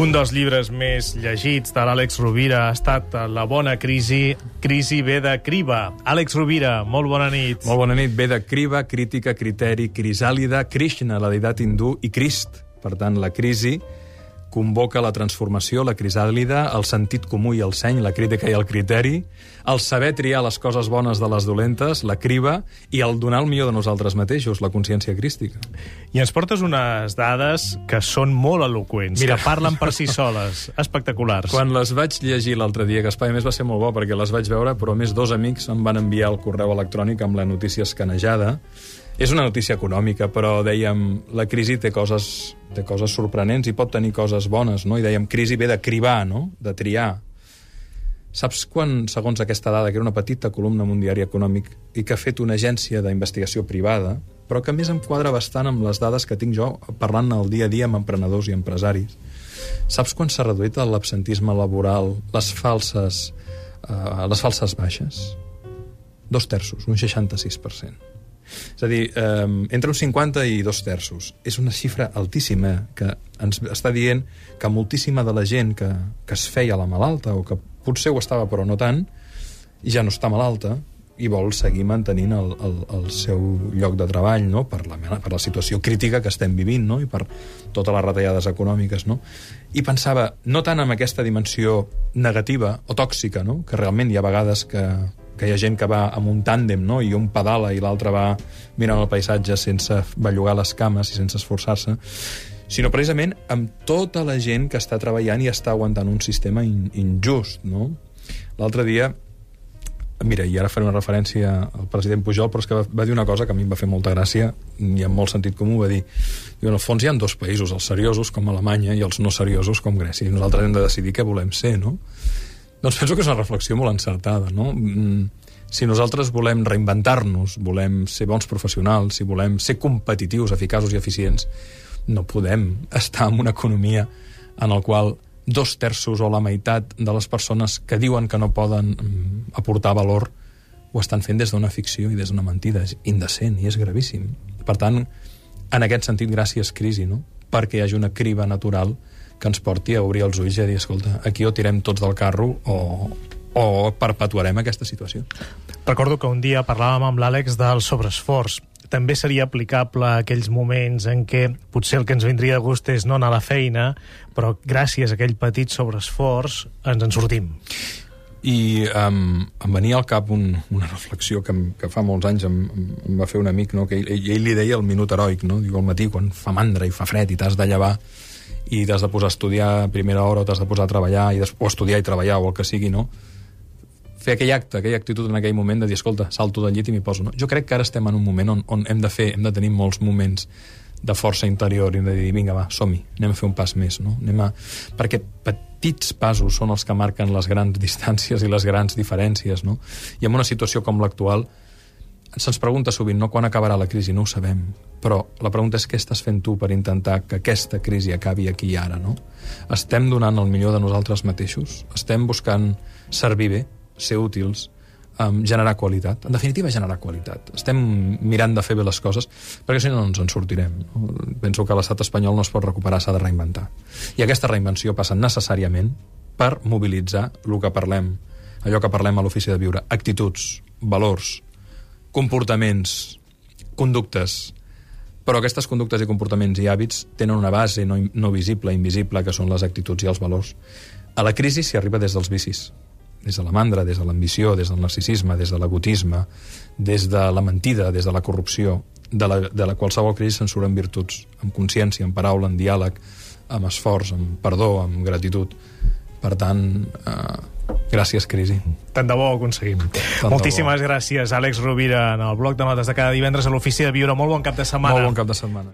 Un dels llibres més llegits de l'Àlex Rovira ha estat La bona crisi, crisi ve de criba. Àlex Rovira, molt bona nit. Molt bona nit. Ve de criba, crítica, criteri, crisàlida, Krishna, la deïtat hindú, i Crist. Per tant, la crisi convoca la transformació, la crisàlida, el sentit comú i el seny, la crítica i el criteri, el saber triar les coses bones de les dolentes, la criba, i el donar el millor de nosaltres mateixos, la consciència crística. I ens portes unes dades que són molt eloqüents, Mira. que parlen per si soles, espectaculars. Quan les vaig llegir l'altre dia, que Espai més va ser molt bo perquè les vaig veure, però més dos amics em van enviar el correu electrònic amb la notícia escanejada, és una notícia econòmica, però dèiem, la crisi té coses, té coses sorprenents i pot tenir coses bones, no? I dèiem, crisi ve de cribar, no? De triar. Saps quan, segons aquesta dada, que era una petita columna en un diari econòmic i que ha fet una agència d'investigació privada, però que més em quadra bastant amb les dades que tinc jo parlant el dia a dia amb emprenedors i empresaris. Saps quan s'ha reduït l'absentisme laboral, les falses, uh, les falses baixes? Dos terços, un 66%. És a dir, eh, entre un 50 i dos terços. És una xifra altíssima que ens està dient que moltíssima de la gent que, que es feia la malalta o que potser ho estava però no tant, ja no està malalta i vol seguir mantenint el, el, el seu lloc de treball no? per, la, per la situació crítica que estem vivint no? i per totes les retallades econòmiques. No? I pensava, no tant en aquesta dimensió negativa o tòxica, no? que realment hi ha vegades que, que hi ha gent que va amb un tàndem, no? i un pedala i l'altre va mirant el paisatge sense bellugar les cames i sense esforçar-se, sinó precisament amb tota la gent que està treballant i està aguantant un sistema in injust. No? L'altre dia, mira, i ara faré una referència al president Pujol, però és que va, va dir una cosa que a mi em va fer molta gràcia i amb molt sentit comú, va dir diu, en el fons hi ha dos països, els seriosos com Alemanya i els no seriosos com Grècia, i nosaltres hem de decidir què volem ser, no? Doncs penso que és una reflexió molt encertada, no? Mm, si nosaltres volem reinventar-nos, volem ser bons professionals, si volem ser competitius, eficaços i eficients, no podem estar en una economia en el qual dos terços o la meitat de les persones que diuen que no poden mm, aportar valor ho estan fent des d'una ficció i des d'una mentida. És indecent i és gravíssim. Per tant, en aquest sentit, gràcies crisi, no? perquè hi hagi una criba natural que ens porti a obrir els ulls i a dir, escolta, aquí o tirem tots del carro o, o perpetuarem aquesta situació. Recordo que un dia parlàvem amb l'Àlex del sobreesforç. També seria aplicable a aquells moments en què potser el que ens vindria de gust és no anar a la feina, però gràcies a aquell petit sobreesforç ens en sortim. I um, em venia al cap un, una reflexió que, que fa molts anys em, em va fer un amic, no? que ell, ell li deia el minut heroic, no? Diu, al matí, quan fa mandra i fa fred i t'has de llevar, i t'has de posar a estudiar a primera hora o t'has de posar a treballar, i des... o estudiar i treballar o el que sigui, no? Fer aquell acte, aquella actitud en aquell moment de dir, escolta, salto del llit i m'hi poso. No? Jo crec que ara estem en un moment on, on hem de fer, hem de tenir molts moments de força interior i de dir, vinga, va, som-hi, anem a fer un pas més, no? Anem a... Perquè petits passos són els que marquen les grans distàncies i les grans diferències, no? I en una situació com l'actual, se'ns pregunta sovint, no quan acabarà la crisi, no ho sabem, però la pregunta és què estàs fent tu per intentar que aquesta crisi acabi aquí i ara, no? Estem donant el millor de nosaltres mateixos? Estem buscant servir bé, ser útils, um, generar qualitat? En definitiva, generar qualitat. Estem mirant de fer bé les coses, perquè si no, no ens en sortirem. No? Penso que l'estat espanyol no es pot recuperar, s'ha de reinventar. I aquesta reinvenció passa necessàriament per mobilitzar el que parlem, allò que parlem a l'ofici de viure, actituds, valors, comportaments, conductes, però aquestes conductes i comportaments i hàbits tenen una base no, no visible, invisible, que són les actituds i els valors. A la crisi s'hi arriba des dels vicis, des de la mandra, des de l'ambició, des del narcisisme, des de l'agotisme, des de la mentida, des de la corrupció. De la, de la qualsevol crisi se'n surten virtuts, amb consciència, amb paraula, amb diàleg, amb esforç, amb perdó, amb gratitud. Per tant, eh, Gràcies, crisi. Tant de bo ho aconseguim. Tant Moltíssimes gràcies, Àlex Rovira, en el bloc de notes de cada divendres a l'Ofici de Viure. Molt bon cap de setmana. Molt bon cap de setmana.